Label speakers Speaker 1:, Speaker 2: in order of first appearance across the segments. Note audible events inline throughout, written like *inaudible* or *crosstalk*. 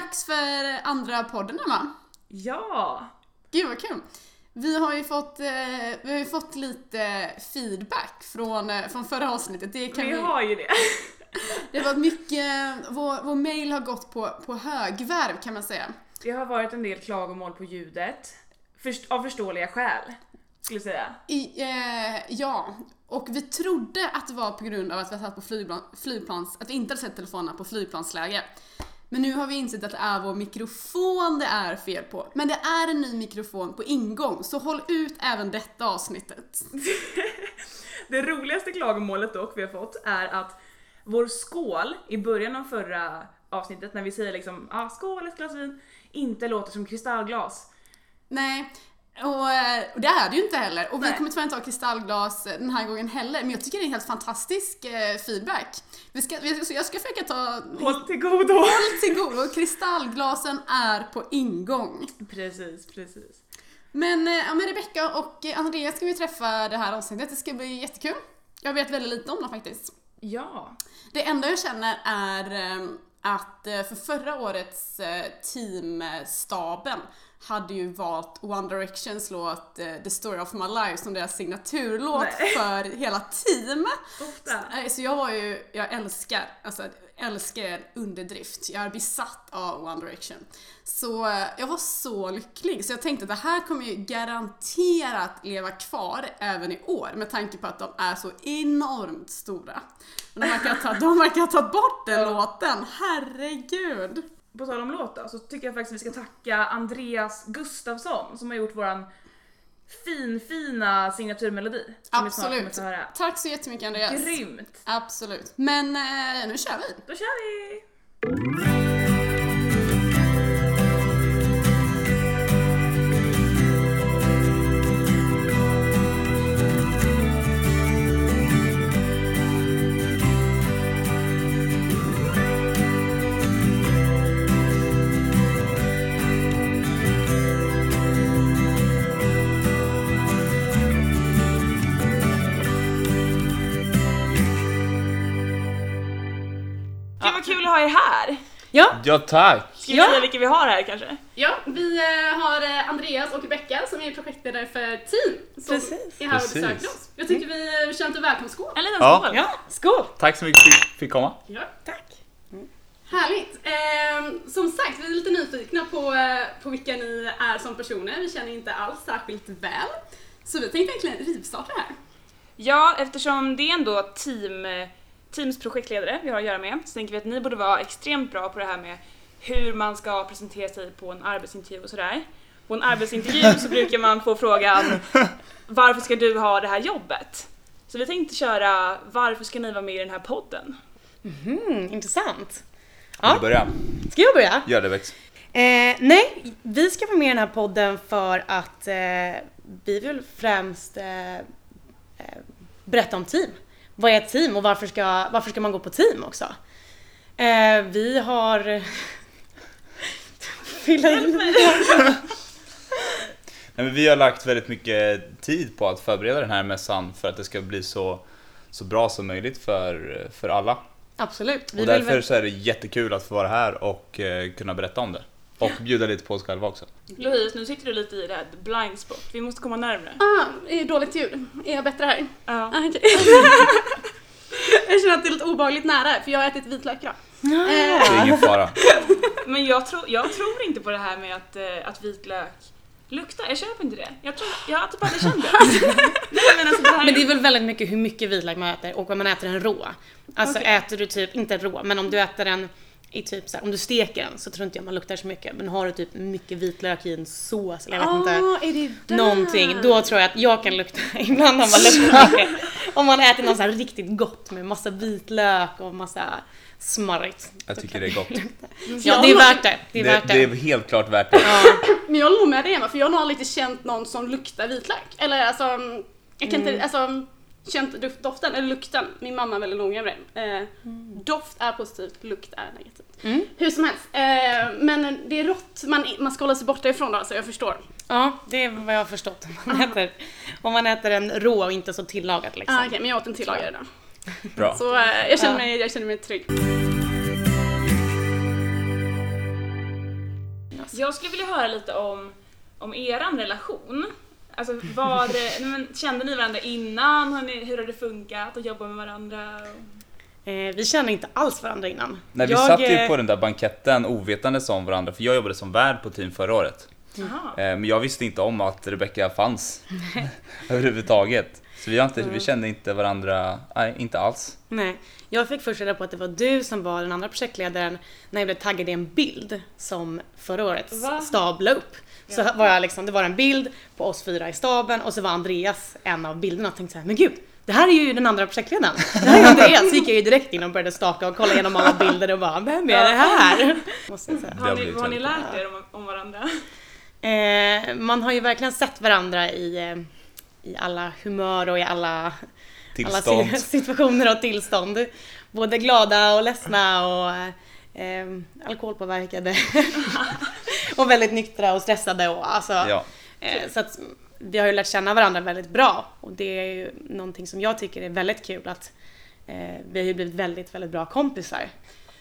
Speaker 1: dags för andra podden Emma.
Speaker 2: Ja!
Speaker 1: Gud vad kul! Vi har ju fått, eh, vi har fått lite feedback från, eh, från förra avsnittet. Det, kan
Speaker 2: Vi
Speaker 1: vi,
Speaker 2: har ju det. *laughs*
Speaker 1: det har varit mycket, vår, vår mail har gått på, på högvarv kan man säga.
Speaker 2: Det har varit en del klagomål på ljudet. Först, av förståeliga skäl, skulle jag säga.
Speaker 1: I, eh, ja, och vi trodde att det var på grund av att vi satt på flygplan, flygplans, att vi inte hade sett telefonerna på flygplansläge. Men nu har vi insett att det är vår mikrofon det är fel på. Men det är en ny mikrofon på ingång, så håll ut även detta avsnittet. *laughs*
Speaker 2: Det roligaste klagomålet dock vi har fått är att vår skål i början av förra avsnittet när vi säger liksom ah, skål ett glas vin inte låter som kristallglas.
Speaker 1: Nej, och, eh, och det är det ju inte heller. Och vi
Speaker 2: Nej.
Speaker 1: kommer tyvärr inte ha kristallglas eh, den här gången heller. Men jag tycker det är en helt fantastisk eh, feedback. Vi ska, vi, så jag ska försöka ta
Speaker 2: Håll till godo!
Speaker 1: håll till godo. Kristallglasen är på ingång.
Speaker 2: Precis, precis.
Speaker 1: Men, ja, men Rebecca och Andreas ska vi träffa det här avsnittet. Det ska bli jättekul. Jag vet väldigt lite om dem faktiskt.
Speaker 2: Ja.
Speaker 1: Det enda jag känner är att för förra årets teamstaben hade ju valt One Directions låt eh, The Story of My Life som deras signaturlåt
Speaker 2: Nej.
Speaker 1: för hela teamet. Nej, Så jag var ju, jag älskar, alltså älskar en underdrift. Jag är besatt av One Direction. Så eh, jag var så lycklig, så jag tänkte att det här kommer ju garanterat leva kvar även i år med tanke på att de är så enormt stora. Tagit- de verkar ha tagit bort den låten, herregud!
Speaker 2: På tal om låt då, så tycker jag faktiskt vi ska tacka Andreas Gustafsson som har gjort våran finfina signaturmelodi.
Speaker 1: Absolut. Tack så jättemycket Andreas.
Speaker 2: Grymt!
Speaker 1: Absolut. Men eh, nu kör vi!
Speaker 2: Då kör vi! Vad kul att ha er här!
Speaker 3: Ja,
Speaker 4: Ja tack!
Speaker 2: Ska vi
Speaker 3: Ja.
Speaker 2: säga vilka vi har här kanske?
Speaker 1: Ja, vi eh, har eh, Andreas och Rebecka som är projektledare för Team som
Speaker 2: Precis.
Speaker 1: är här och
Speaker 4: Precis.
Speaker 1: besöker oss. Jag tycker vi eh, kör en välkomstskål.
Speaker 2: En liten
Speaker 4: Ja.
Speaker 2: skål!
Speaker 3: ja, skål!
Speaker 4: Tack så mycket för att jag fick komma.
Speaker 1: Ja.
Speaker 3: Tack.
Speaker 1: Härligt! Ehm, som sagt, vi är lite nyfikna på, eh, på vilka ni är som personer. Vi känner inte alls särskilt väl. Så vi tänkte egentligen rivstarta det här.
Speaker 2: Ja, eftersom det är ändå team, Teams projektledare vi har att göra med så tänker vi att ni borde vara extremt bra på det här med hur man ska presentera sig på en arbetsintervju och sådär. På en arbetsintervju så *laughs* brukar man få frågan Varför ska du ha det här jobbet? Så vi tänkte köra Varför ska ni vara med i den här podden?
Speaker 3: Mm, intressant.
Speaker 4: Vill du börja?
Speaker 3: Ska jag börja?
Speaker 4: Gör det Bex.
Speaker 3: Eh, nej, vi ska vara med i den här podden för att eh, vi vill främst eh, eh, berätta om team. Vad är ett team och varför ska, varför ska man gå på team också? Eh, vi har... *laughs* Fylla in. *laughs*
Speaker 4: Nej, men vi har lagt väldigt mycket tid på att förbereda den här mässan för att det ska bli så, så bra som möjligt för, för alla.
Speaker 3: Absolut. Vi
Speaker 4: Och
Speaker 3: vill
Speaker 4: därför
Speaker 3: väl,
Speaker 4: så är det jättekul att få vara här och eh, kunna berätta om det. Och bjuda lite på oss själva också.
Speaker 2: Louise, nu sitter du lite i det här blind spot. Vi måste komma närmre.
Speaker 1: Ah, är dåligt ljud. Är jag bättre här?
Speaker 2: Ja.
Speaker 1: Ah, okej. *laughs* jag känner att det är lite obehagligt nära för jag har ätit vitlök idag.
Speaker 4: Det är ingen fara.
Speaker 2: Men jag, tror jag tror inte på det här med att, eh, att vitlök luktar. Jag köper inte det. Jag, tror, jag har typ aldrig känt det. *laughs* Nej, men, alltså, det här
Speaker 3: men det är väl väldigt mycket hur mycket vitlök man äter och om man äter den rå. Alltså
Speaker 2: Okej.
Speaker 3: äter du typ, inte rå, men om du äter den i typ så här, om du steker den så tror inte jag man luktar så mycket. Men har du typ mycket vitlök i en sås eller jag vet inte.
Speaker 1: Ah, är det där?
Speaker 3: någonting, då tror jag att jag kan lukta, *laughs* ibland har man luktat mycket. Om man äter något så här riktigt gott med massa vitlök och massa smarrigt.
Speaker 4: Jag tycker det är gott.
Speaker 3: Ja, det är värt det. Det är
Speaker 4: Det,
Speaker 3: värt
Speaker 4: det
Speaker 3: det.
Speaker 4: är helt klart värt det.
Speaker 3: Ja,
Speaker 1: Men jag håller nog med dig Emma, för jag har nog aldrig känt någon som luktar vitlök. Eller alltså, jag kan inte, alltså känt doften, eller lukten. Min mamma är väldigt noga med det. Eh, Doft är positivt, lukt är negativt.
Speaker 3: Mm.
Speaker 1: Hur som helst. Eh, men det är rått, man, man ska hålla sig borta ifrån då, så jag förstår.
Speaker 3: ja, det är vad jag har förstått. Om man äter, om man äter en rå och inte så tillagad liksom.
Speaker 1: Ah, Okej, men jag åt en tillagare idag.
Speaker 4: Bra.
Speaker 1: Så eh, jag, känner
Speaker 3: Ja.
Speaker 1: mig, jag känner mig trygg.
Speaker 2: Jag skulle vilja höra lite om, om eran relation. Alltså nej, men, kände ni varandra innan? Har ni, hur har det funkat att jobba med varandra?
Speaker 3: Eh, vi känner inte alls varandra innan.
Speaker 4: Nej, vi
Speaker 3: Jag,
Speaker 4: satt ju
Speaker 3: eh,
Speaker 4: på den där banketten ovetandes om varandra, för jag jobbade som värd på team förra året. Eh, Men jag visste inte om att Rebecca fanns *laughs* överhuvudtaget. Så vi, inte, vi kände inte varandra, nej inte alls.
Speaker 3: Nej, jag fick först reda på att det var du som var den andra projektledaren när jag blev taggad i en bild som förra årets
Speaker 2: Va?
Speaker 3: stab la upp. Så var jag liksom, det var en bild på oss fyra i staben och så var Andreas en av bilderna och tänkte så här, men gud, det här är ju den andra projektledaren. *laughs* Det här är Andreas. Så gick jag ju direkt in och började staka och kolla igenom alla bilder och bara, vem är det här? *laughs* Måste jag säga.
Speaker 2: Har ni, har ni lärt er om, om varandra?
Speaker 3: Eh, man har ju verkligen sett varandra i, i alla humör och i alla
Speaker 4: Tillstånd.
Speaker 3: alla si- *laughs* situationer och tillstånd. Både glada och ledsna och eh, alkoholpåverkade. *laughs* och väldigt nyktra och stressade och alltså.
Speaker 4: Ja.
Speaker 3: Eh, så att vi har ju lärt känna varandra väldigt bra och det är ju någonting som jag tycker är väldigt kul att eh, vi har ju blivit väldigt, väldigt bra kompisar.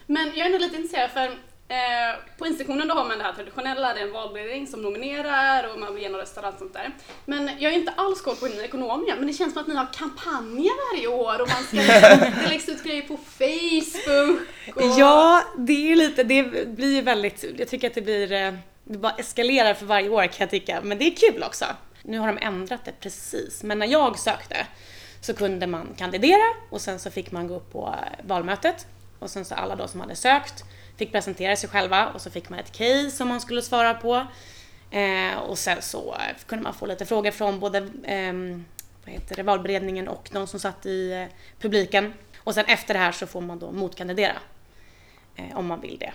Speaker 1: Men jag är ändå lite intresserad för eh, på institutionen då har man det här traditionella, det är en valberedning som nominerar och man vill ge några röster och allt sånt där. Men jag har inte alls koll på ni ekonomer, men det känns som att ni har kampanjer varje år och man ska *laughs* det läggs ut grejer på Facebook. Och...
Speaker 3: Ja, det är lite, det blir väldigt, jag tycker att det blir, eh, det bara eskalerar för varje år kan jag tycka, men det är kul också. Nu har de ändrat det precis, men när jag sökte så kunde man kandidera och sen så fick man gå upp på valmötet och sen så alla då som hade sökt fick presentera sig själva och så fick man ett case som man skulle svara på. Eh, och sen så kunde man få lite frågor från både eh, vad heter det, valberedningen och de som satt i eh, publiken. Och sen efter det här så får man då motkandidera eh, om man vill det.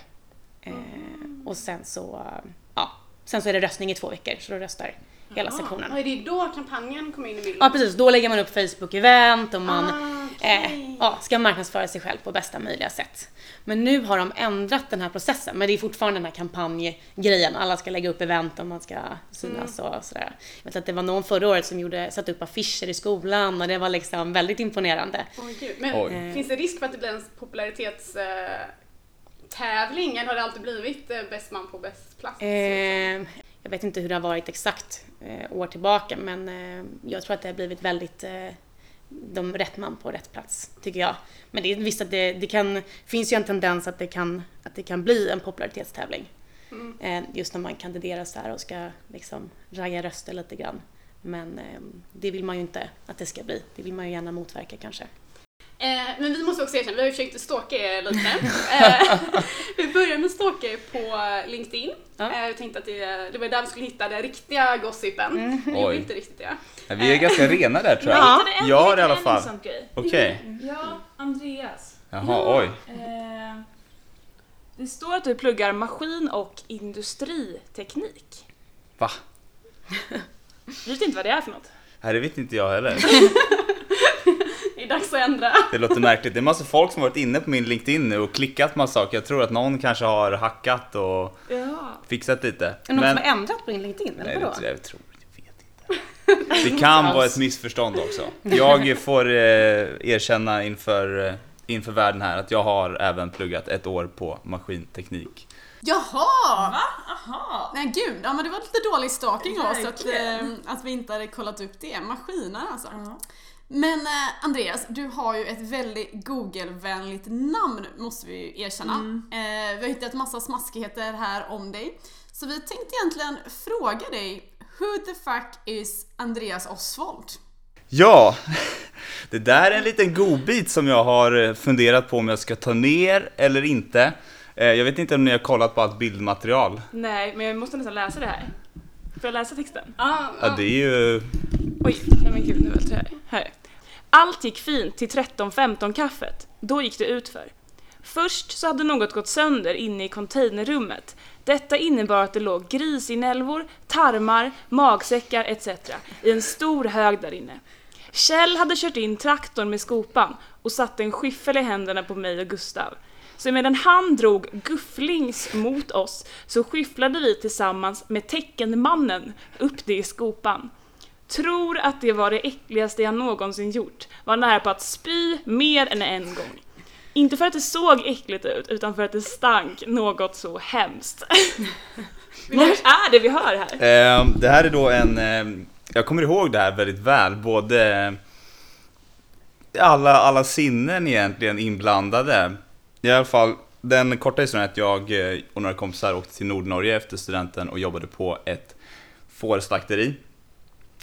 Speaker 3: Eh, och sen så, ja, sen så är det röstning i två veckor så då röstar hela
Speaker 1: Ja,
Speaker 3: sektionen.
Speaker 1: och är det då kampanjen kommer in i bilden?
Speaker 3: Ja precis, då lägger man upp Facebook-event och man
Speaker 1: Ah, okej.
Speaker 3: eh, ja, ska marknadsföra sig själv på bästa möjliga sätt. Men nu har de ändrat den här processen, men det är fortfarande den här kampanjgrejen. Alla ska lägga upp event och man ska synas
Speaker 1: Mm.
Speaker 3: och sådär. Jag vet att det var någon förra året som gjorde, satte upp affischer i skolan och det var liksom väldigt imponerande.
Speaker 1: Oj, gud. Men
Speaker 4: Oj.
Speaker 1: finns det risk för att det blir en popularitets eh, tävling eller har det alltid blivit eh, bäst man på bäst plats?
Speaker 3: Eh, jag vet inte hur det har varit exakt eh, år tillbaka men eh, jag tror att det har blivit väldigt eh, de rätt man på rätt plats, tycker jag. Men det är visst att det, det kan, finns ju en tendens att det kan, att det kan bli en popularitetstävling.
Speaker 1: Mm.
Speaker 3: Eh, just när man kandiderar så här och ska liksom ragga röster lite grann. Men eh, det vill man ju inte att det ska bli. Det vill man ju gärna motverka kanske.
Speaker 1: Eh, men vi måste också erkänna, vi har ju försökt stalka er lite. *laughs* Eh, vi började med stalka er på LinkedIn.
Speaker 3: Ja.
Speaker 1: Eh, vi tänkte att det, det var där vi skulle hitta den riktiga gossipen.
Speaker 3: Mm.
Speaker 1: Vi gjorde inte riktigt det.
Speaker 4: Nej, Vi är ganska rena där tror jag.
Speaker 3: Ja.
Speaker 2: en,
Speaker 4: jag har i alla fall. Okej.
Speaker 2: Ja, Andreas.
Speaker 4: Jaha, oj.
Speaker 2: Eh, det står att du pluggar maskin och industriteknik.
Speaker 4: Va?
Speaker 2: Du *laughs* vet inte vad det är för något?
Speaker 4: Nej, det vet inte jag heller. *laughs*
Speaker 1: Det är dags att ändra.
Speaker 4: Det låter märkligt. Det är massa folk som har varit inne på min LinkedIn nu och klickat massa saker. Jag tror att någon kanske har hackat och
Speaker 2: Ja.
Speaker 4: fixat lite.
Speaker 3: Är det någon som har ändrat på din LinkedIn? Eller
Speaker 4: Nej, det,
Speaker 3: vadå?
Speaker 4: jag tror jag vet inte. *laughs* Det kan vara ett missförstånd också. Jag får eh, erkänna inför, eh, inför världen här att jag har även pluggat ett år på maskinteknik.
Speaker 1: Jaha!
Speaker 2: Va? Aha.
Speaker 1: Nej gud, ja, men det var lite dålig stalking av oss att, eh, att vi inte hade kollat upp det. Maskiner alltså.
Speaker 2: Ja.
Speaker 1: Men eh, Andreas, du har ju ett väldigt Google-vänligt namn måste vi ju erkänna. Eh, vi har hittat massa smaskigheter här om dig. Så vi tänkte egentligen fråga dig, who the fuck is Andreas Oswald?
Speaker 4: Ja, *laughs* det där är en liten godbit som jag har eh, funderat på om jag ska ta ner eller inte. Eh, Jag vet inte om ni har kollat på allt bildmaterial.
Speaker 2: Nej, men jag måste nästan läsa det här. Får jag läsa texten?
Speaker 1: Ah,
Speaker 4: Ja, det är ju...
Speaker 2: Oj, nej men gud, nu jag här. här. Allt gick fint till 13-15 kaffet. Då gick det utför. Först så hade något gått sönder inne i containerrummet. Detta innebar att det låg grisinälvor, tarmar, magsäckar etc. i en stor hög där inne. Kjell hade kört in traktorn med skopan och satte en skyffel i händerna på mig och Gustav. Så medan han drog gufflings mot oss så skyfflade vi tillsammans med teckenmannen upp det i skopan. Tror att det var det äckligaste jag någonsin gjort. Var nära på att spy mer än en gång. Inte för att det såg äckligt ut, utan för att det stank något så hemskt. *laughs* Vad *laughs* är det vi hör här?
Speaker 4: Eh, det här är då en, eh, jag kommer ihåg det här väldigt väl, både alla, alla sinnen egentligen inblandade. I alla fall, den korta historien är att jag eh, och några kompisar åkte till Nordnorge efter studenten och jobbade på ett fårslakteri.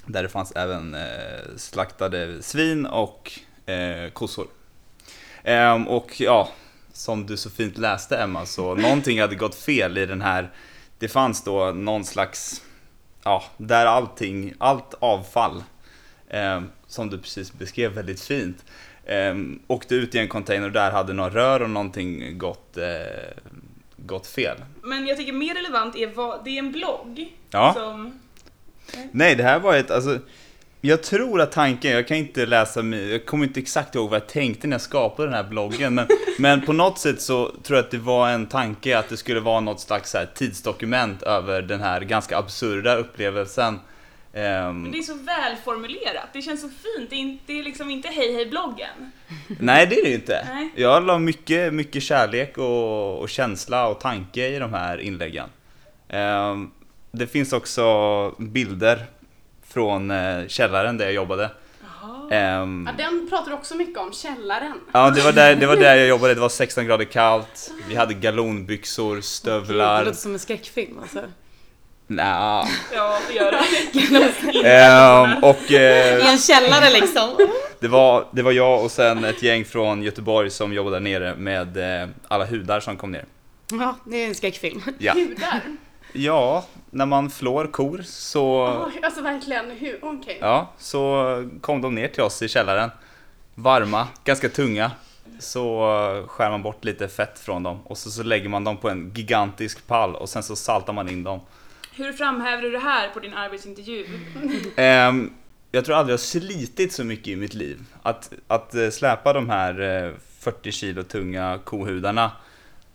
Speaker 4: Där det fanns även eh, slaktade svin och eh, kossor. Ehm, och ja, som du så fint läste Emma, så *laughs* någonting hade gått fel i den här det fanns då någon slags, ja, där allting, allt avfall, eh, som du precis beskrev väldigt fint, eh, åkte ut i en container och där hade några rör och någonting gått, eh, gått fel.
Speaker 2: Men jag tycker mer relevant är vad, det är en blogg
Speaker 4: Ja.
Speaker 2: som...
Speaker 4: Nej, det här var ett, alltså, jag tror att tanken, jag kan inte läsa, mig- jag kommer inte exakt ihåg vad jag tänkte när jag skapade den här bloggen, men, *laughs* men på något sätt så tror jag att det var en tanke att det skulle vara något slags här tidsdokument över den här ganska absurda upplevelsen. Ehm,
Speaker 2: Men det är så välformulerat, det känns så fint. Det är, inte, det är liksom inte hej hej bloggen. *laughs*
Speaker 4: Nej, det är det inte.
Speaker 2: Nej.
Speaker 4: Jag la mycket, mycket kärlek och, och känsla och tanke i de här inläggen. Ehm, det finns också bilder från eh, källaren där jag jobbade. Ehm,
Speaker 1: Ja, den pratar du också mycket om, källaren.
Speaker 4: ja, det var, där, det var där jag *laughs* jobbade. Det var 16 grader kallt. Vi hade galonbyxor,
Speaker 3: Det
Speaker 4: stövlar.
Speaker 3: låter som en skräckfilm alltså.
Speaker 4: Nja.
Speaker 2: Ja, det gör det.
Speaker 4: Ehm, och eh,
Speaker 3: I en källare liksom.
Speaker 4: det, var, det var jag och sen ett gäng från Göteborg som jobbade där nere med eh, alla hudar som kom ner.
Speaker 3: Ja, det är en skräckfilm.
Speaker 4: Ja.
Speaker 1: Hudar.
Speaker 4: Ja, när man flår kor så,
Speaker 1: Oj, alltså verkligen, hur, okej.
Speaker 4: ja, så kom de ner till oss i källaren. Varma, ganska tunga. Så eh, skär man bort lite fett från dem och så, så lägger man dem på en gigantisk pall och sen så saltar man in dem.
Speaker 2: Hur framhäver du det här på din arbetsintervju?
Speaker 4: Ehm, jag tror aldrig jag har slitit så mycket i mitt liv. Att, att eh, släpa de här eh, 40 kilo tunga kohudarna,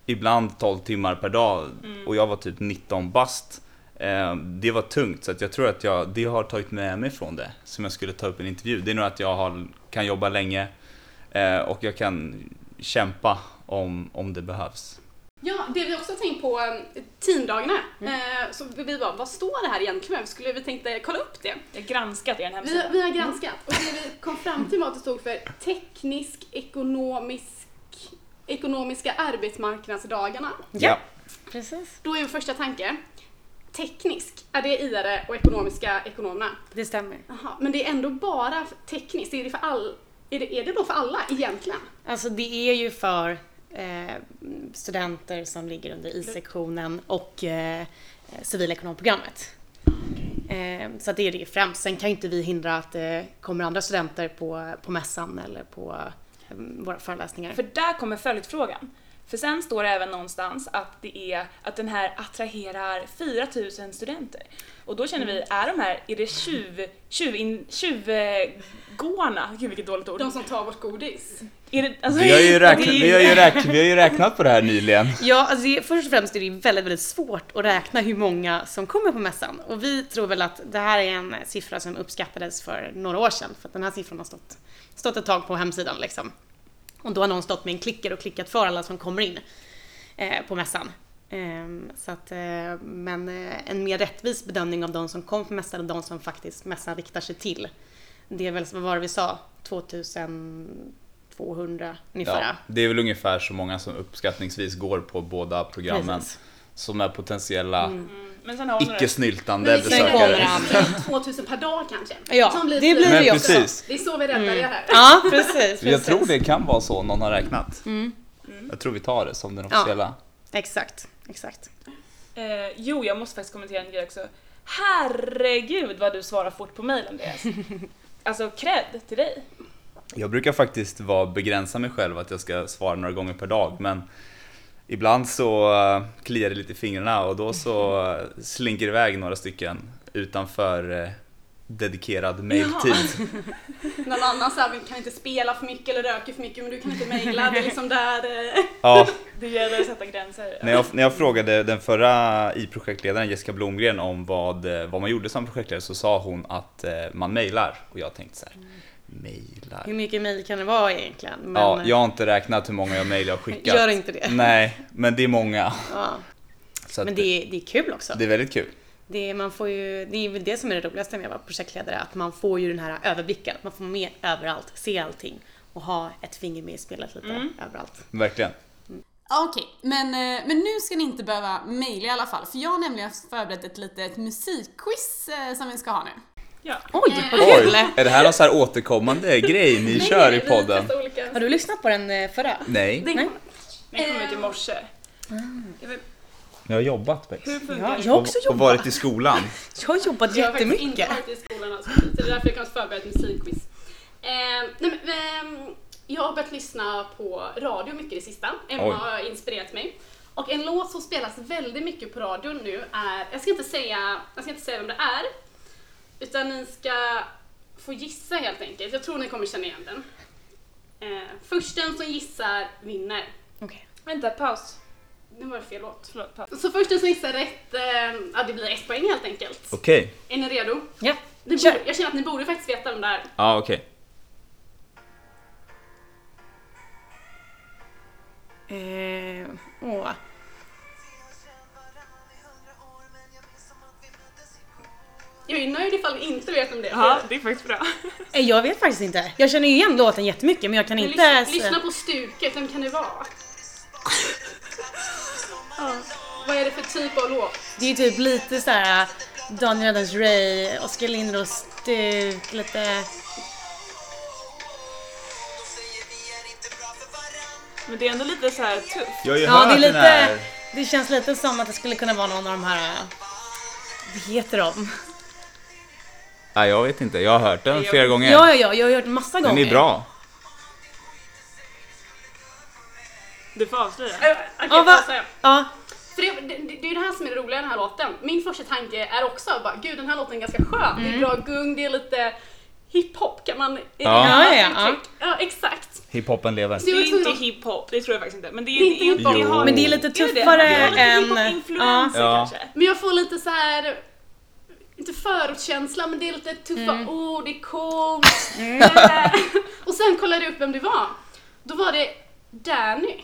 Speaker 4: ibland 12 timmar per dag, och jag var typ 19 bast. Ehm, det var tungt, så att jag tror att jag, det har tagit med mig från det, som jag skulle ta upp en intervju. Det är nog att jag har, kan jobba länge eh, och jag kan kämpa om, om det behövs.
Speaker 1: Ja, det vi också har tänkt på, eh, teamdagarna.
Speaker 3: Mm.
Speaker 1: Eh, så vi bara, vad står det här egentligen? Vi skulle vi tänkte kolla upp det.
Speaker 2: Jag har granskat er
Speaker 1: Vi,
Speaker 2: hemsida.
Speaker 1: vi har granskat och det vi kom fram till var att det stod för teknisk ekonomisk ekonomiska arbetsmarknadsdagarna.
Speaker 3: Ja. Precis.
Speaker 1: Då är min första tanke, teknisk, är det IRE och ekonomiska ekonomerna?
Speaker 3: Det stämmer.
Speaker 1: Jaha, men det är ändå bara tekniskt, är det, för all, är, det, är det då för alla egentligen?
Speaker 3: Alltså det är ju för eh, studenter som ligger under I-sektionen och eh, civilekonomprogrammet. Eh, så det är det främst. Sen kan ju inte vi hindra att det kommer andra studenter på, på mässan eller på Eh, våra föreläsningar.
Speaker 2: För där kommer följdfrågan. För sen står det även någonstans att det är att den här attraherar 4000 studenter. Och då känner vi, är de här, är det tjuv, tjuv, in, eh, tjuvgårdarna? Gud vilket dåligt ord.
Speaker 1: De som tar vårt godis.
Speaker 2: Det, alltså,
Speaker 4: Vi har ju, räknat, vi har ju, räknat, vi har ju räknat på det här nyligen.
Speaker 3: Ja, alltså det, först och främst är det väldigt, väldigt svårt att räkna hur många som kommer på mässan. Och vi tror väl att det här är en siffra som uppskattades för några år sedan, för att den här siffran har stått, stått ett tag på hemsidan liksom. Och då har någon stått med en klicker och klickat för alla som kommer in eh, på mässan. Ehm, så att, eh, men eh, en mer rättvis bedömning av de som kom på mässan och de som faktiskt mässan riktar sig till. Det är väl, vad var det vi sa, 2200 ungefär.
Speaker 4: Ja, det är väl ungefär så många som uppskattningsvis går på båda programmen.
Speaker 3: Precis.
Speaker 4: Som är potentiella
Speaker 2: Mm.
Speaker 4: Icke-snyltande
Speaker 1: Men vi
Speaker 3: Sen kommer
Speaker 4: besökare. *laughs*
Speaker 3: andra.
Speaker 1: 2000 per dag kanske.
Speaker 3: Ja,
Speaker 1: Som
Speaker 3: det blir det ju också.
Speaker 4: precis.
Speaker 1: Det är så vi räddar det här.
Speaker 3: Ja, precis. precis.
Speaker 4: Jag tror det kan vara så någon har räknat.
Speaker 3: Mm.
Speaker 4: Jag tror vi tar det som den
Speaker 3: Ja.
Speaker 4: officiella.
Speaker 3: Exakt, exakt.
Speaker 2: Eh, jo, jag måste faktiskt kommentera en grej också. Herregud vad du svarar fort på mejl Andreas. *laughs* Alltså cred till dig.
Speaker 4: Jag brukar faktiskt vara begränsa mig själv att jag ska svara några gånger per dag men ibland så uh, kliar det lite i fingrarna och då så uh, slinker iväg några stycken utanför uh, dedikerad mailtid. *laughs*
Speaker 1: Någon annan så här, kan inte spela för mycket eller röka för mycket men du kan inte mejla. Det är liksom där. eh.
Speaker 4: Ja,
Speaker 2: Det gäller att sätta gränser.
Speaker 4: när jag, när jag frågade den förra i-projektledaren Jessica Blomgren om vad, eh, vad man gjorde som projektledare så sa hon att eh, man mejlar och jag tänkte så här. Mailar.
Speaker 3: Hur mycket mail kan det vara egentligen? Men,
Speaker 4: Ja, jag har inte räknat hur många mejl jag har skickat.
Speaker 3: Gör inte det.
Speaker 4: Nej, men det är många.
Speaker 3: Ja. *laughs*
Speaker 4: Att
Speaker 3: Men det är, det är kul också.
Speaker 4: det är väldigt kul.
Speaker 3: Det är, man får ju, det är väl det som är det roligaste med att vara projektledare, att man får ju den här överblicken. Man får med överallt, se allting och ha ett finger med i spelet lite överallt.
Speaker 4: Verkligen.
Speaker 5: Ja, Okej, men, eh, men nu ska ni inte behöva mejla i alla fall, för jag har nämligen förberett ett litet musikquiz eh, som vi ska ha nu.
Speaker 2: Ja.
Speaker 3: Oj, vad
Speaker 4: Oj,
Speaker 3: kul!
Speaker 4: är det här någon så här återkommande grej ni kör i podden?
Speaker 3: Har du lyssnat på den eh, förra?
Speaker 4: Nej,
Speaker 3: Nej.
Speaker 2: Den kom ut i morse. Jag vet,
Speaker 4: jag har jobbat
Speaker 2: funkar
Speaker 3: Ja, jag har också
Speaker 4: Och
Speaker 3: jobbat.
Speaker 4: varit i skolan. *laughs*
Speaker 3: Jag har jobbat
Speaker 1: Jag har faktiskt inte
Speaker 3: jättemycket.
Speaker 1: varit i skolan alltså, så det är därför jag kan förbereda ett musikquiz. Eh, nej, men, ehm, jag har börjat lyssna på radio mycket i sista. Emma
Speaker 4: Oj.
Speaker 1: har inspirerat mig. Och en låt som spelas väldigt mycket på radion nu är, jag ska inte säga, jag ska inte säga vem det är, utan ni ska få gissa helt enkelt. Jag tror ni kommer känna igen den. Eh, först den som gissar vinner.
Speaker 3: Okej.
Speaker 2: Vänta, paus.
Speaker 1: Nu var det fel låt.
Speaker 2: Förlåt, paus.
Speaker 1: Så först den som gissar rätt, eh, ja det blir ett poäng helt enkelt.
Speaker 4: Okej.
Speaker 1: Är ni redo?
Speaker 3: Ja.
Speaker 1: Ni
Speaker 3: Kör.
Speaker 1: borde, jag känner att ni borde faktiskt veta vem det är.
Speaker 4: Ja, okej.
Speaker 3: Eh, åh.
Speaker 1: Jag är nöjd ifall ni inte vet om det.
Speaker 2: Ja, det är faktiskt bra.
Speaker 3: Eh, Jag vet faktiskt inte. Jag känner ju igen låten jättemycket men jag kan
Speaker 1: Men
Speaker 3: inte...
Speaker 1: lyssna,
Speaker 3: säga-
Speaker 1: lyssna på stuket, vem kan det vara? *laughs* Ja, Vad är det för typ av låt?
Speaker 3: Det är ju typ lite så här Daniel Adams-Ray, Oskar Lindros stuk, lite...
Speaker 2: Men det är ändå lite så här tufft.
Speaker 4: Jag har ju
Speaker 3: Ja,
Speaker 4: hört
Speaker 3: det är
Speaker 4: den
Speaker 3: lite...
Speaker 4: här.
Speaker 3: Det känns lite som att det skulle kunna vara någon av de här... Vad heter de?
Speaker 4: Nej, jag vet inte. Jag har hört den
Speaker 2: Jag-
Speaker 4: flera gånger.
Speaker 3: Ja, ja, ja, jag har hört massa
Speaker 4: Den
Speaker 3: gånger.
Speaker 4: är bra.
Speaker 2: Du får avslöja.
Speaker 1: Äh, Okej,
Speaker 3: Ja, va? Ja,
Speaker 1: För det, det, det är ju det här som är det roliga i den här låten. Min första tanke är också bara, gud den här låten är ganska skön. Det är bra gung, det är lite hiphop kan man...
Speaker 4: Ja.
Speaker 3: Ja, ja,
Speaker 1: uttryck? ja, exakt.
Speaker 4: Hiphopen lever.
Speaker 2: Det är inte hiphop, det tror jag faktiskt inte. Men det är,
Speaker 1: Det är inte hiphop.
Speaker 2: det har-
Speaker 3: men det är lite
Speaker 2: det det?
Speaker 3: tuffare
Speaker 2: Det
Speaker 3: än...
Speaker 2: hiphop-influenser
Speaker 4: Ja.
Speaker 2: kanske.
Speaker 1: Men jag får lite så här inte förortskänsla, men det är lite tuffa
Speaker 3: Mm.
Speaker 1: ord, det är coolt. Eh, *laughs* och sen kollade jag upp vem det var. Då var det Danny.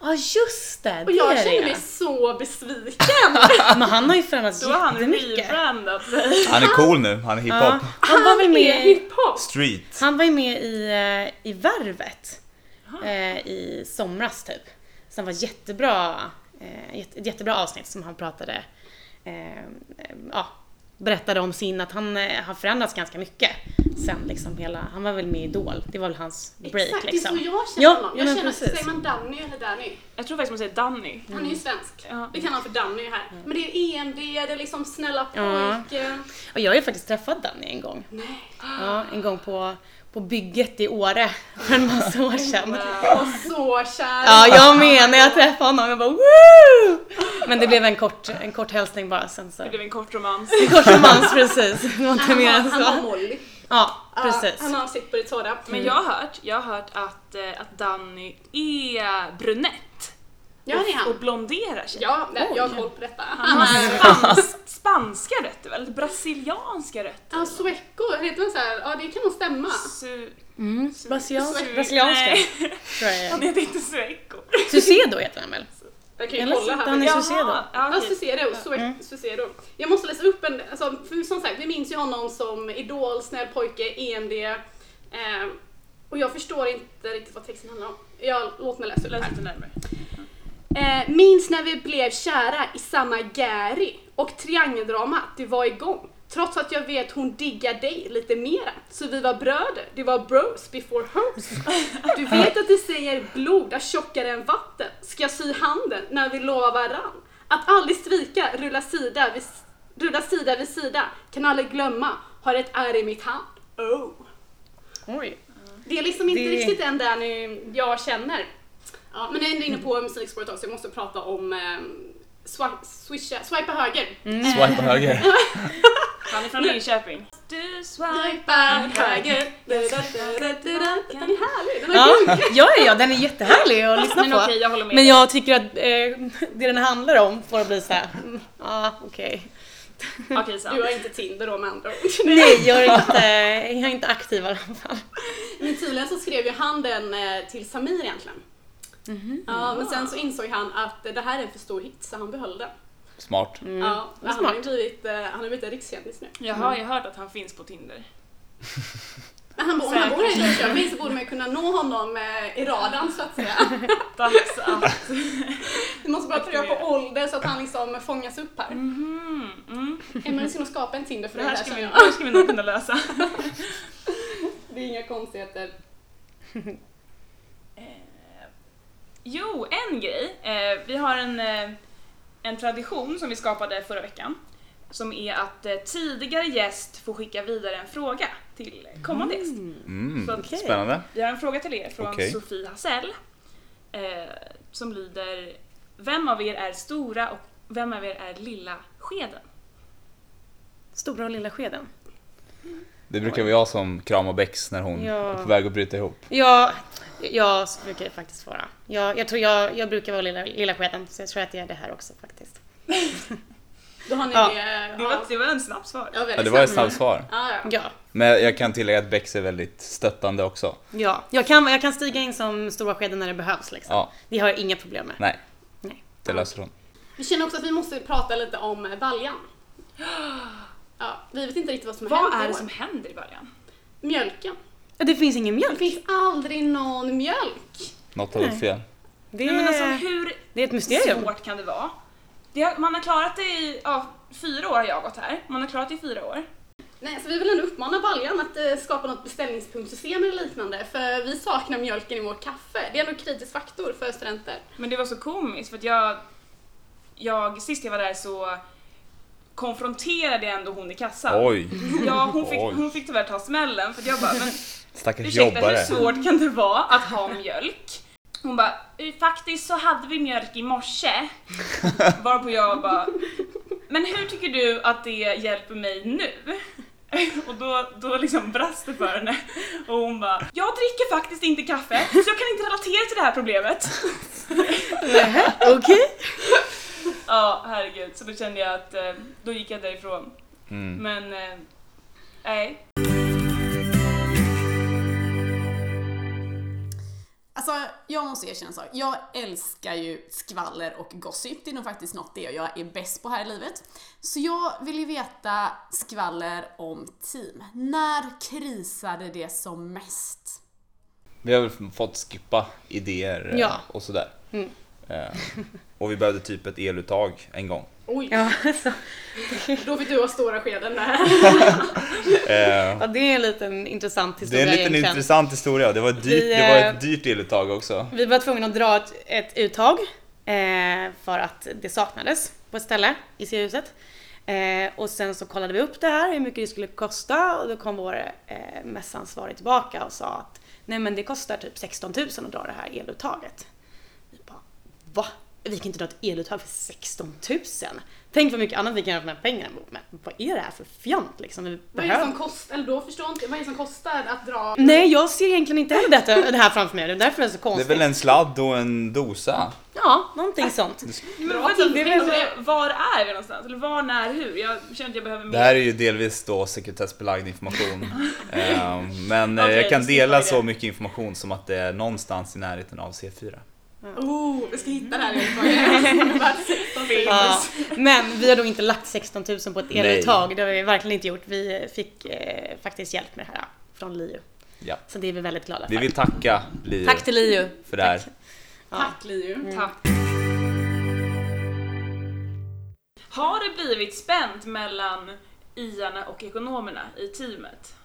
Speaker 3: Ja, just det!
Speaker 1: Och
Speaker 3: det
Speaker 1: jag
Speaker 3: det.
Speaker 1: mig så besviken.
Speaker 3: Men han har ju förändrats
Speaker 2: Då har han
Speaker 3: jättemycket.
Speaker 2: rebrandat sig.
Speaker 4: Han är cool nu. Han är
Speaker 3: Ja.
Speaker 4: hiphop.
Speaker 3: Han var väl med...
Speaker 1: hiphop.
Speaker 4: Street.
Speaker 3: Han var ju med i, eh, i Värvet eh, i somras typ. Så det var jättebra, eh, jätte, ett jättebra avsnitt som han pratade, eh, eh, ja, berättade om sin, att han eh, har förändrats ganska mycket sen liksom hela, han var väl med i Idol, det var väl hans break
Speaker 1: Exakt,
Speaker 3: liksom.
Speaker 1: det är så jag känner
Speaker 3: Ja,
Speaker 1: honom.
Speaker 3: ja,
Speaker 1: Jag känner,
Speaker 3: precis.
Speaker 1: säger man Danny eller Danny?
Speaker 2: Jag tror faktiskt man säger Danny.
Speaker 1: Han är ju svensk.
Speaker 2: Ja.
Speaker 1: Vi kallar honom för Danny här. Men det är EMD, det är liksom snälla
Speaker 3: Ja.
Speaker 1: pojken.
Speaker 3: Och jag har ju faktiskt träffat Danny en gång.
Speaker 1: Nej.
Speaker 3: Ja, en gång på, på bygget i Åre för en massa år sedan.
Speaker 1: Jag var så kär.
Speaker 3: Ja, jag med. När jag träffade honom, jag bara woo! Men det blev en kort, en kort hälsning bara sen så.
Speaker 2: Det blev en kort romans.
Speaker 3: En kort romans precis.
Speaker 1: Han
Speaker 3: mer än
Speaker 1: han var
Speaker 3: så.
Speaker 1: Molly.
Speaker 3: Ja, precis.
Speaker 1: han har sitt på det torra.
Speaker 2: Men jag har hört, jag har hört att, eh, att Danny är brunett.
Speaker 1: Ja, det är
Speaker 2: Och
Speaker 1: han.
Speaker 2: blonderar sig.
Speaker 1: Ja, nej, jag har koll på detta.
Speaker 2: Han har
Speaker 1: är...
Speaker 2: spans, spanska rötter väl? Brasilianska rötter?
Speaker 1: Ja, sueco, heter han så här? Ja, det kan nog stämma.
Speaker 2: Su,
Speaker 3: Mm. Brasilianska.
Speaker 2: su,
Speaker 3: Brasilianska.
Speaker 2: Nej,
Speaker 3: tror jag
Speaker 2: han
Speaker 3: det är.
Speaker 2: heter inte Sueco.
Speaker 3: Sucedo heter han väl?
Speaker 1: Jag kan ju
Speaker 3: Eller
Speaker 1: kolla
Speaker 3: han
Speaker 1: här.
Speaker 3: Sucedo?
Speaker 2: ja,
Speaker 1: Ja,
Speaker 2: okej.
Speaker 1: Sucedo, Sue- Sucedo. Jag måste läsa upp en, alltså, för som sagt, vi minns ju honom som Idol, snäll pojke, EMD. Eh, och jag förstår inte riktigt vad texten handlar om. Jag, låt mig läsa upp
Speaker 2: Läs
Speaker 1: här.
Speaker 2: lite närmare.
Speaker 1: Eh, minns när vi blev kära i samma Gary och triangeldrama, det var igång. Trots att jag vet hon diggar dig lite mera. Så vi var bröder, det var bros before hoes. Du vet att det säger blod är tjockare än vatten. Ska sy handen när vi lovar varann. Att aldrig svika, rulla sida vid, rulla sida vid sida. Kan aldrig glömma, har ett ärr i mitt hand. Oh.
Speaker 3: Oj.
Speaker 1: Det är liksom inte
Speaker 3: Det-
Speaker 1: riktigt den där nu jag känner. Ja, men jag är ändå inne på musikspåret också, jag måste prata om eh, swisha, swipa höger.
Speaker 4: Swipe höger. *laughs*
Speaker 2: Han är från Linköping. Du swipar
Speaker 1: Swipa höger. Den är härlig, den är
Speaker 3: Ja, ja, ja, den är jättehärlig att *laughs* lyssna
Speaker 2: Men
Speaker 3: på.
Speaker 2: okej, jag håller med
Speaker 3: Men
Speaker 2: dig.
Speaker 3: jag tycker att eh, det den handlar om får bli såhär, mm, ja okej.
Speaker 2: Okej, sant.
Speaker 6: Du har inte Tinder då med andra ord. *laughs*
Speaker 3: Nej, jag är inte, jag är inte aktiv i alla fall.
Speaker 6: Men tydligen så skrev ju han den eh, till Samir egentligen. Ja, men sen så insåg han att det här är en för stor hit så han behöll den.
Speaker 4: Smart.
Speaker 3: Mm.
Speaker 6: Ja, han har
Speaker 3: smart.
Speaker 6: blivit, eh, han har blivit en rikskändis nu.
Speaker 2: Jag har ju hört att han finns på Tinder.
Speaker 6: Men han, om han bor i Linköping så borde man ju kunna nå honom eh, i radarn så att säga. *laughs*
Speaker 2: Dags att... *laughs*
Speaker 6: Vi måste bara ta reda på ålder så att han liksom fångas upp här.
Speaker 2: Mhm, mm.
Speaker 6: Emily ska nog skapa en Tinder för
Speaker 2: Det
Speaker 6: det
Speaker 2: här ska, vi, det här ska vi nog kunna lösa. *laughs*
Speaker 6: Det är inga konstigheter.
Speaker 2: Jo, en grej. Eh, vi har en, eh, en tradition som vi skapade förra veckan. Som är att eh, tidigare gäst får skicka vidare en fråga till kommande gäst.
Speaker 4: Mm.
Speaker 2: Så att-
Speaker 3: Okej.
Speaker 4: Spännande.
Speaker 2: Vi har en fråga till er från
Speaker 4: Okej.
Speaker 2: Sofie Hassell. Som lyder Vem av er är stora och vem av er är lilla skeden?
Speaker 3: Stora och lilla skeden.
Speaker 4: Det brukar vara jag som kramar Bex när hon
Speaker 3: Ja.
Speaker 4: är på väg att bryta ihop.
Speaker 3: Ja, jag brukar det faktiskt vara. Jag, jag tror jag, jag brukar vara lilla, lilla skeden, så jag tror att jag är det här också faktiskt.
Speaker 6: Då har ni
Speaker 3: Ja.
Speaker 6: det.
Speaker 2: Var, det var en snabb svar.
Speaker 6: Ja,
Speaker 4: Ja, det var ett
Speaker 6: snabbt.
Speaker 4: svar.
Speaker 6: Ja, ja.
Speaker 3: Ja,
Speaker 4: Men jag kan tillägga att Bex är väldigt stöttande också.
Speaker 3: ja. Jag, kan, jag kan stiga in som stora skeden när det behövs liksom.
Speaker 4: Ja,
Speaker 3: Det har jag inga problem med.
Speaker 4: nej.
Speaker 3: Nej.
Speaker 4: Det löser hon.
Speaker 6: Vi känner också att vi måste prata lite om eh, baljan. Ja, vi vet inte riktigt vad som
Speaker 2: Vad
Speaker 6: hänt i
Speaker 2: är det som händer i början?
Speaker 6: Mjölken.
Speaker 3: Ja, Det finns ingen
Speaker 6: Det
Speaker 3: mjölk.
Speaker 6: finns aldrig någon mjölk.
Speaker 4: Något har gått fel.
Speaker 3: Det
Speaker 2: Nej, men alltså,
Speaker 3: är,
Speaker 2: hur
Speaker 3: det är ett mysterium.
Speaker 2: svårt kan det vara? Det har, man har klarat det i ja, fyra år har jag gått här. Man har klarat det i fyra år.
Speaker 6: Nej, så vi vill ändå uppmana baljan att eh, skapa något beställningspunktsystem eller liknande för vi saknar mjölken i vårt kaffe. Det är en kritisk faktor för studenter.
Speaker 2: Men det var så komiskt för att jag, jag sist jag var där så konfronterade jag ändå hon i kassan.
Speaker 4: Oj,
Speaker 2: Ja, hon fick,
Speaker 4: Oj.
Speaker 2: hon fick tyvärr ta smällen för jag bara, men
Speaker 4: stackars
Speaker 2: ursäkta
Speaker 4: jobbare.
Speaker 2: hur svårt kan det vara att ha mjölk? Hon bara, "Eh, faktiskt så hade vi mjölk i morse. *laughs* Varpå jag bara, men hur tycker du att det hjälper mig nu? Och då, då liksom brast det för henne. Och hon bara, jag dricker faktiskt inte kaffe så jag kan inte relatera till det här problemet.
Speaker 3: Okej. *laughs*
Speaker 2: Ja, herregud. Så då kände jag att, eh, då gick jag därifrån.
Speaker 4: Mm.
Speaker 2: Men, eh, nej.
Speaker 1: Alltså, jag måste erkänna en sak. Jag älskar ju skvaller och gossip. Det är nog faktiskt något det jag är bäst på här i livet. Så jag vill ju veta skvaller om team. När krisade det som mest?
Speaker 4: Vi har väl fått skippa idéer eh,
Speaker 3: Ja.
Speaker 4: och sådär.
Speaker 3: Mm.
Speaker 4: Eh, Och vi behövde typ ett eluttag en gång.
Speaker 6: Oj,
Speaker 3: Ja, så,
Speaker 6: då fick du ha stora skeden där. *laughs*
Speaker 4: Eh,
Speaker 3: ja, det är en liten intressant
Speaker 4: Det
Speaker 3: historia
Speaker 4: är en liten
Speaker 3: egentligen.
Speaker 4: intressant historia. Det var, dyrt,
Speaker 3: Vi,
Speaker 4: det var
Speaker 3: eh,
Speaker 4: ett dyrt eluttag också.
Speaker 3: Vi var tvungna att dra ett, ett uttag eh, för att det saknades på ett ställe i C-huset. Eh, och sen så kollade vi upp det här, hur mycket det skulle kosta och då kom vår eh, mässansvarig tillbaka och sa att nej men det kostar typ 16 000 att dra det här eluttaget. Vi bara, va? Vi kan inte dra ett eluttag för 16 000? Tänk vad mycket annat vi kan göra för de här pengarna. Men vad är det här för fjant liksom? Vi
Speaker 6: Vad är det som kostar, eller då förstår inte, vad är det som kostar att dra?
Speaker 3: Nej, jag ser egentligen inte heller detta, det här framför mig. Det är därför det är så
Speaker 4: Det är
Speaker 3: konstigt.
Speaker 4: väl en sladd och en dosa?
Speaker 3: Ja, någonting sånt.
Speaker 2: Men
Speaker 6: tips,
Speaker 2: det är väl, var är vi någonstans? Eller var, när, hur? Jag känner att jag behöver mer.
Speaker 4: Det här är ju delvis då sekretessbelagd information. *laughs* Eh, Men eh,
Speaker 2: Okej,
Speaker 4: jag kan dela så mycket information som att det är någonstans i närheten av C4.
Speaker 6: Oh, vi ska hitta det här. *laughs*
Speaker 3: Ja, men vi har då inte lagt 16 000 på ett eluttag. Det har vi verkligen inte gjort. Vi fick eh, faktiskt hjälp med det här från LiU.
Speaker 4: Ja.
Speaker 3: Så det är vi väldigt glada för.
Speaker 4: Vi vill tacka Liv
Speaker 3: Tack till LiU.
Speaker 4: för det här.
Speaker 3: Tack. Ja.
Speaker 6: Tack Liu.
Speaker 2: Tack. Har det blivit spänt mellan iarna och ekonomerna i teamet?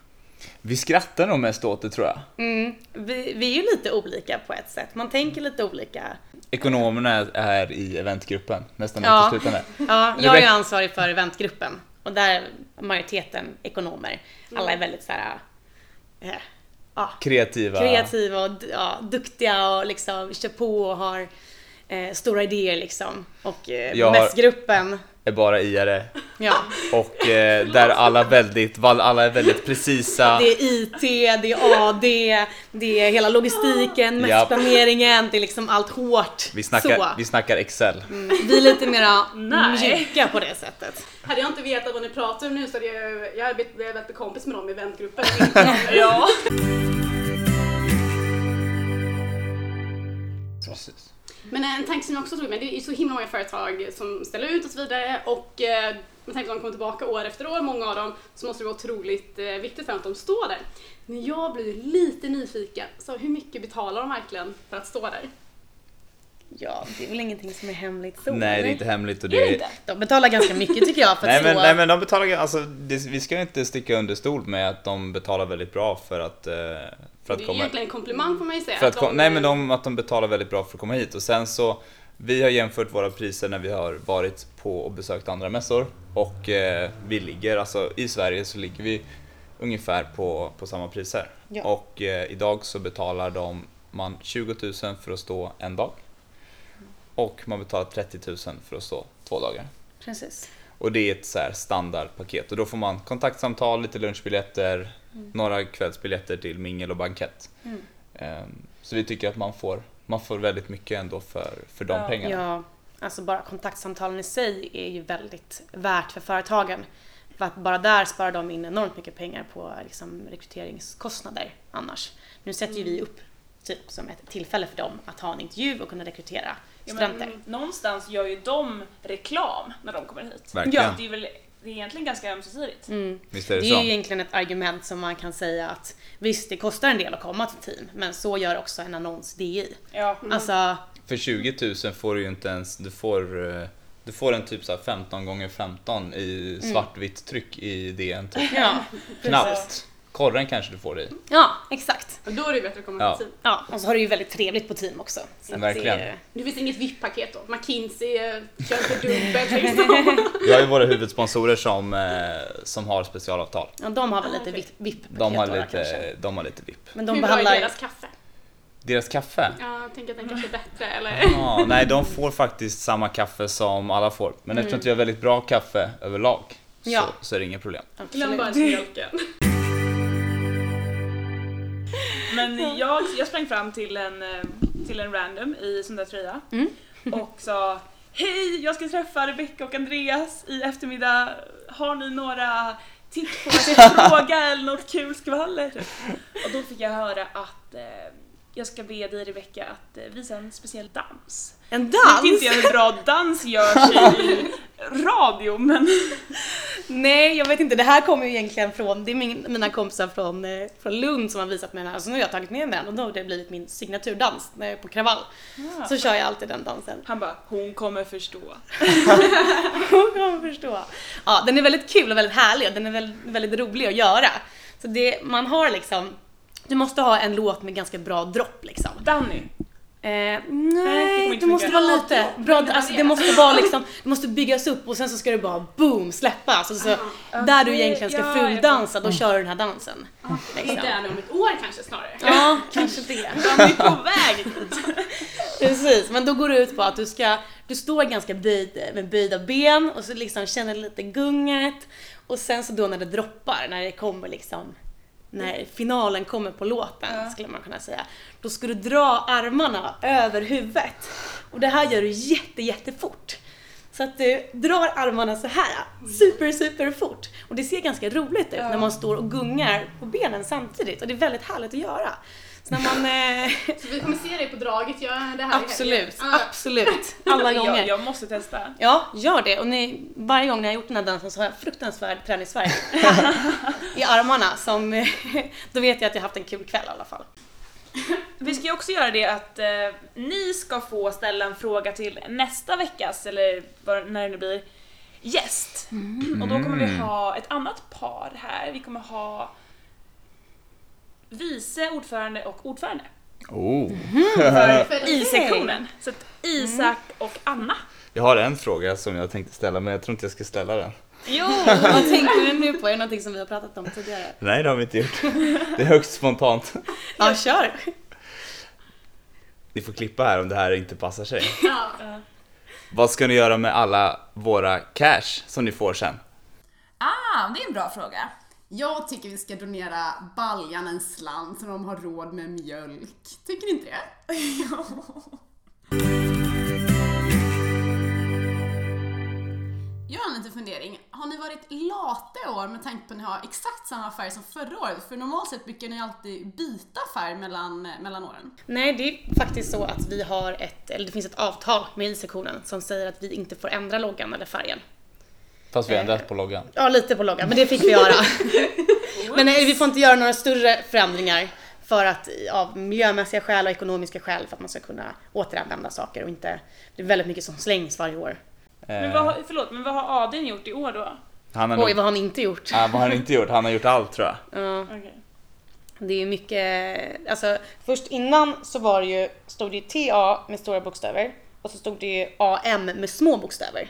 Speaker 4: Vi skrattar nog mest åt det tror jag.
Speaker 3: Mm, vi, vi är ju lite olika på ett sätt. Man tänker lite olika.
Speaker 4: Ekonomerna är- är i eventgruppen nästan
Speaker 3: Ja.
Speaker 4: uteslutande. *laughs*
Speaker 3: Ja, jag är
Speaker 4: verk-
Speaker 3: ansvarig för eventgruppen och där är majoriteten ekonomer. Alla är väldigt så här, eh, ja,
Speaker 4: Kreativa.
Speaker 3: kreativa och ja, duktiga och liksom kör på och har eh, stora idéer liksom. Och eh,
Speaker 4: Jag
Speaker 3: mässgruppen,
Speaker 4: Är bara iare.
Speaker 3: Ja.
Speaker 4: och eh, där alla, väldigt, alla är väldigt precisa.
Speaker 3: Det är IT, det är AD, det är hela logistiken, mässplaneringen, det är liksom allt hårt.
Speaker 4: Vi snackar,
Speaker 3: Så.
Speaker 4: vi snackar Excel.
Speaker 3: Mm, vi är lite mera mjuka på det sättet.
Speaker 6: Hade jag inte vetat vad ni pratar om nu så hade jag, jag hade blivit blivit kompis med dem i eventgruppen. *laughs*
Speaker 2: Ja.
Speaker 4: Precis.
Speaker 6: Men en tanke som jag också tog med, det är så himla många företag som ställer ut och så vidare och eh, med tanke på att de kommer tillbaka år efter år, många av dem, så måste det vara otroligt eh, viktigt för att de står där. Men jag blir lite nyfiken, så hur mycket betalar de verkligen för att stå där?
Speaker 3: Ja, det är väl ingenting som är hemligt så?
Speaker 4: Nej, det är inte hemligt och
Speaker 2: Är det inte?
Speaker 3: De betalar ganska mycket tycker jag för att
Speaker 4: Nej men,
Speaker 3: stå...
Speaker 4: nej men de betalar, alltså det, vi ska inte sticka under stol med att de betalar väldigt bra för att, eh, för
Speaker 6: det
Speaker 4: att
Speaker 6: är
Speaker 4: komma
Speaker 6: egentligen en komplimang får man ju säga.
Speaker 4: för att
Speaker 6: de,
Speaker 4: kom, Nej men de, att de betalar väldigt bra för att komma hit och sen så Vi har jämfört våra priser när vi har varit på och besökt andra mässor och eh, vi ligger, alltså i Sverige så ligger vi ungefär på, på samma priser.
Speaker 3: Ja.
Speaker 4: Och eh, idag så betalar de man 20 000 för att stå en dag och man betalar 30 000 för att stå två dagar.
Speaker 3: Precis.
Speaker 4: Och det är ett så här standardpaket och då får man kontaktsamtal, lite lunchbiljetter, några kvällsbiljetter till mingel och bankett.
Speaker 3: Mm.
Speaker 4: Ehm, Så vi tycker att man får, man får väldigt mycket ändå för, för de
Speaker 2: Ja.
Speaker 4: pengarna.
Speaker 3: Ja, alltså bara kontaktsamtalen i sig är ju väldigt värt för företagen. För att bara där sparar de in enormt mycket pengar på liksom, rekryteringskostnader annars. Nu sätter ju vi upp typ som ett tillfälle för dem att ha en intervju och kunna rekrytera
Speaker 2: Ja,
Speaker 3: studenter.
Speaker 2: men, någonstans gör ju de reklam när de kommer hit.
Speaker 4: Verkligen.
Speaker 2: Så det är väl det är egentligen ganska ömsesidigt.
Speaker 3: Mm.
Speaker 4: Visst är det,
Speaker 3: Det
Speaker 4: så?
Speaker 3: är ju egentligen ett argument som man kan säga att visst, det kostar en del att komma till team, men så gör också en annons DI.
Speaker 2: Ja.
Speaker 3: Alltså,
Speaker 4: För 20 000 får du ju inte ens, du får, eh, du får en typ så här 15 gånger 15 i svartvitt tryck i DN. Typ.
Speaker 3: ja,
Speaker 4: Knappt. Korren kanske du får det i.
Speaker 3: ja, exakt.
Speaker 6: Och då är det bättre att komma
Speaker 4: Ja.
Speaker 6: till team.
Speaker 3: Ja, och så har du ju väldigt trevligt på team också. Så
Speaker 4: Verkligen.
Speaker 3: Det,
Speaker 6: Det finns inget VIP-paket då? McKinsey eh, kör för dubbelt liksom.
Speaker 4: Vi har ju våra huvudsponsorer som, eh, som har specialavtal.
Speaker 3: ja, de har väl
Speaker 6: Ah,
Speaker 3: lite VIP-paket
Speaker 4: De har
Speaker 3: då, kanske.
Speaker 4: lite, de har lite VIP.
Speaker 3: Men de
Speaker 6: Hur bra är
Speaker 3: behandlar
Speaker 6: deras kaffe?
Speaker 4: Deras kaffe?
Speaker 6: Ja, jag tänker att den kanske är bättre eller?
Speaker 4: Ja, nej, de får faktiskt samma kaffe som alla får. Men eftersom att vi har väldigt bra kaffe överlag
Speaker 3: Ja.
Speaker 4: så, så är det inga problem.
Speaker 6: Glöm bara mjölken.
Speaker 2: Men jag, jag sprang fram till en, eh, till en random i sån där tröja
Speaker 3: Mm.
Speaker 2: och sa Hej, jag ska träffa Rebecca och Andreas i eftermiddag. Har ni några tips på vad jag *laughs* fråga eller något kul skvaller? Och då fick jag höra att eh, jag ska be dig Rebecca att eh, visa en speciell dans.
Speaker 3: En
Speaker 2: Nu vet
Speaker 3: dans?
Speaker 2: inte jag hur bra dans görs i radio men *laughs*
Speaker 3: Nej, jag vet inte. Det här kommer ju egentligen från, det är min, mina kompisar från, eh, från Lund som har visat mig den här. Så nu har jag tagit med den och då har det blivit min signaturdans när jag är på kravall. Så kör jag alltid den dansen.
Speaker 2: han bara, hon kommer förstå. *laughs*
Speaker 3: Hon kommer förstå. Ja, den är väldigt kul och väldigt härlig och den är väldigt, väldigt rolig att göra. Så det, man har liksom, du måste ha en låt med ganska bra dropp liksom.
Speaker 2: Danny,
Speaker 3: Eh,
Speaker 2: det
Speaker 3: nej, det måste vara lite bra, alltså det måste vara *laughs* liksom, det måste byggas upp och sen så ska det bara boom släppa. Alltså, så, där du egentligen ska fuldansa, då kör du den här dansen.
Speaker 6: Det är
Speaker 3: Liksom.
Speaker 6: om ett år kanske snarare.
Speaker 3: Ja, *laughs* *laughs* kanske det.
Speaker 2: Danny är på väg
Speaker 3: Precis, men då går det ut på att du ska, du står ganska böjd med böjda ben och så liksom känner lite gunget och sen så då när det droppar, när det kommer liksom när finalen kommer på låten skulle man kunna säga. Då ska du dra armarna över huvudet. Och det här gör du jätte, jättefort. Så att du drar armarna så här super, super fort. Och det ser ganska roligt ut när man står och gungar på benen samtidigt och det är väldigt härligt att göra. När man... Eh,
Speaker 6: Så vi kommer se dig på draget göra det här.
Speaker 3: Absolut,
Speaker 6: Ja.
Speaker 3: absolut. *laughs* Alla gånger.
Speaker 2: Jag, jag måste testa.
Speaker 3: Ja, gör det. Och ni, varje gång ni har gjort den här dansen så har jag fruktansvärd träningsvärk *laughs* i armarna. Som, *laughs* då vet jag att jag har haft en kul kväll i alla fall.
Speaker 2: Vi ska ju också göra det att eh, ni ska få ställa en fråga till nästa veckas, eller vad, när det nu blir, gäst. Och då kommer vi ha ett annat par här. Vi kommer ha vice ordförande och ordförande
Speaker 4: Oh.
Speaker 2: för
Speaker 6: För-
Speaker 2: I-sektionen. Så att Isak och Anna.
Speaker 4: Jag har en fråga som jag tänkte ställa men jag tror inte jag ska ställa den.
Speaker 2: Jo!
Speaker 3: Vad tänker du nu på? Är det någonting som vi har pratat om tidigare?
Speaker 4: Nej det har vi inte gjort. Det är högst spontant.
Speaker 3: Ja, kör!
Speaker 4: Ni får klippa här om det här inte passar sig.
Speaker 6: Ja.
Speaker 4: Vad ska ni göra med alla våra cash som ni får sen?
Speaker 7: fan, det är en bra fråga.
Speaker 1: Jag tycker vi ska donera baljan en slant så de har råd med mjölk. Tycker ni inte det? Jag har en liten fundering. Har ni varit lata i år med tanke på att ni har exakt samma färg som förra året? För normalt sett brukar ni alltid byta färg mellan, mellan åren.
Speaker 3: Nej, det är faktiskt så att vi har ett, eller det finns ett avtal med I-sektionen som säger att vi inte får ändra loggan eller färgen.
Speaker 4: Fast vi ändrat på loggan.
Speaker 3: Ja, lite på loggan, men det fick vi göra. *laughs* men nej, vi får inte göra några större förändringar för att av miljömässiga skäl och ekonomiska skäl för att man ska kunna återanvända saker och inte, det är väldigt mycket som slängs varje år.
Speaker 2: Men vad, har- förlåt, men vad har Adin gjort i år då?
Speaker 4: Han har
Speaker 3: Oj,
Speaker 4: nog...
Speaker 3: vad har ni inte gjort?
Speaker 4: Ja, vad har han inte gjort? Han har gjort allt tror jag.
Speaker 3: Ja.
Speaker 2: Okej.
Speaker 3: Det är mycket, alltså först innan så var det ju, stod det ju TA med stora bokstäver och så stod det ju AM med små bokstäver.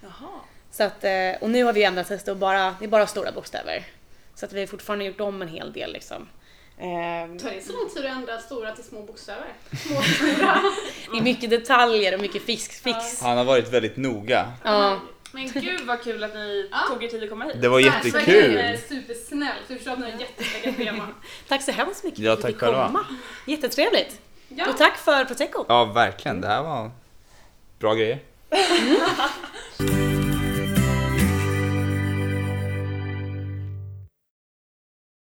Speaker 2: Jaha.
Speaker 3: Så att, eh, och nu har vi ändrat det står bara, det är bara stora bokstäver. Så att vi har fortfarande gjort om en hel del liksom. Ehm,
Speaker 6: Tar det så lång tid att ändra stora till små bokstäver? Små stora? *laughs*
Speaker 3: Det är mycket detaljer och mycket fix. fix.
Speaker 4: Han har varit väldigt noga.
Speaker 3: Ja.
Speaker 2: Men gud vad kul att ni
Speaker 6: Ja.
Speaker 2: tog er tid att komma hit.
Speaker 4: Det var jättekul.
Speaker 6: supersnällt. Du förstår att ni har jättesnäcka scheman.
Speaker 3: Tack så hemskt mycket
Speaker 4: Ja,
Speaker 3: för att vi
Speaker 4: tack
Speaker 3: fick
Speaker 4: själva.
Speaker 3: komma. Jättetrevligt.
Speaker 6: Ja.
Speaker 3: Och tack för prosecco.
Speaker 4: Ja, verkligen. Det här var bra grejer. *laughs*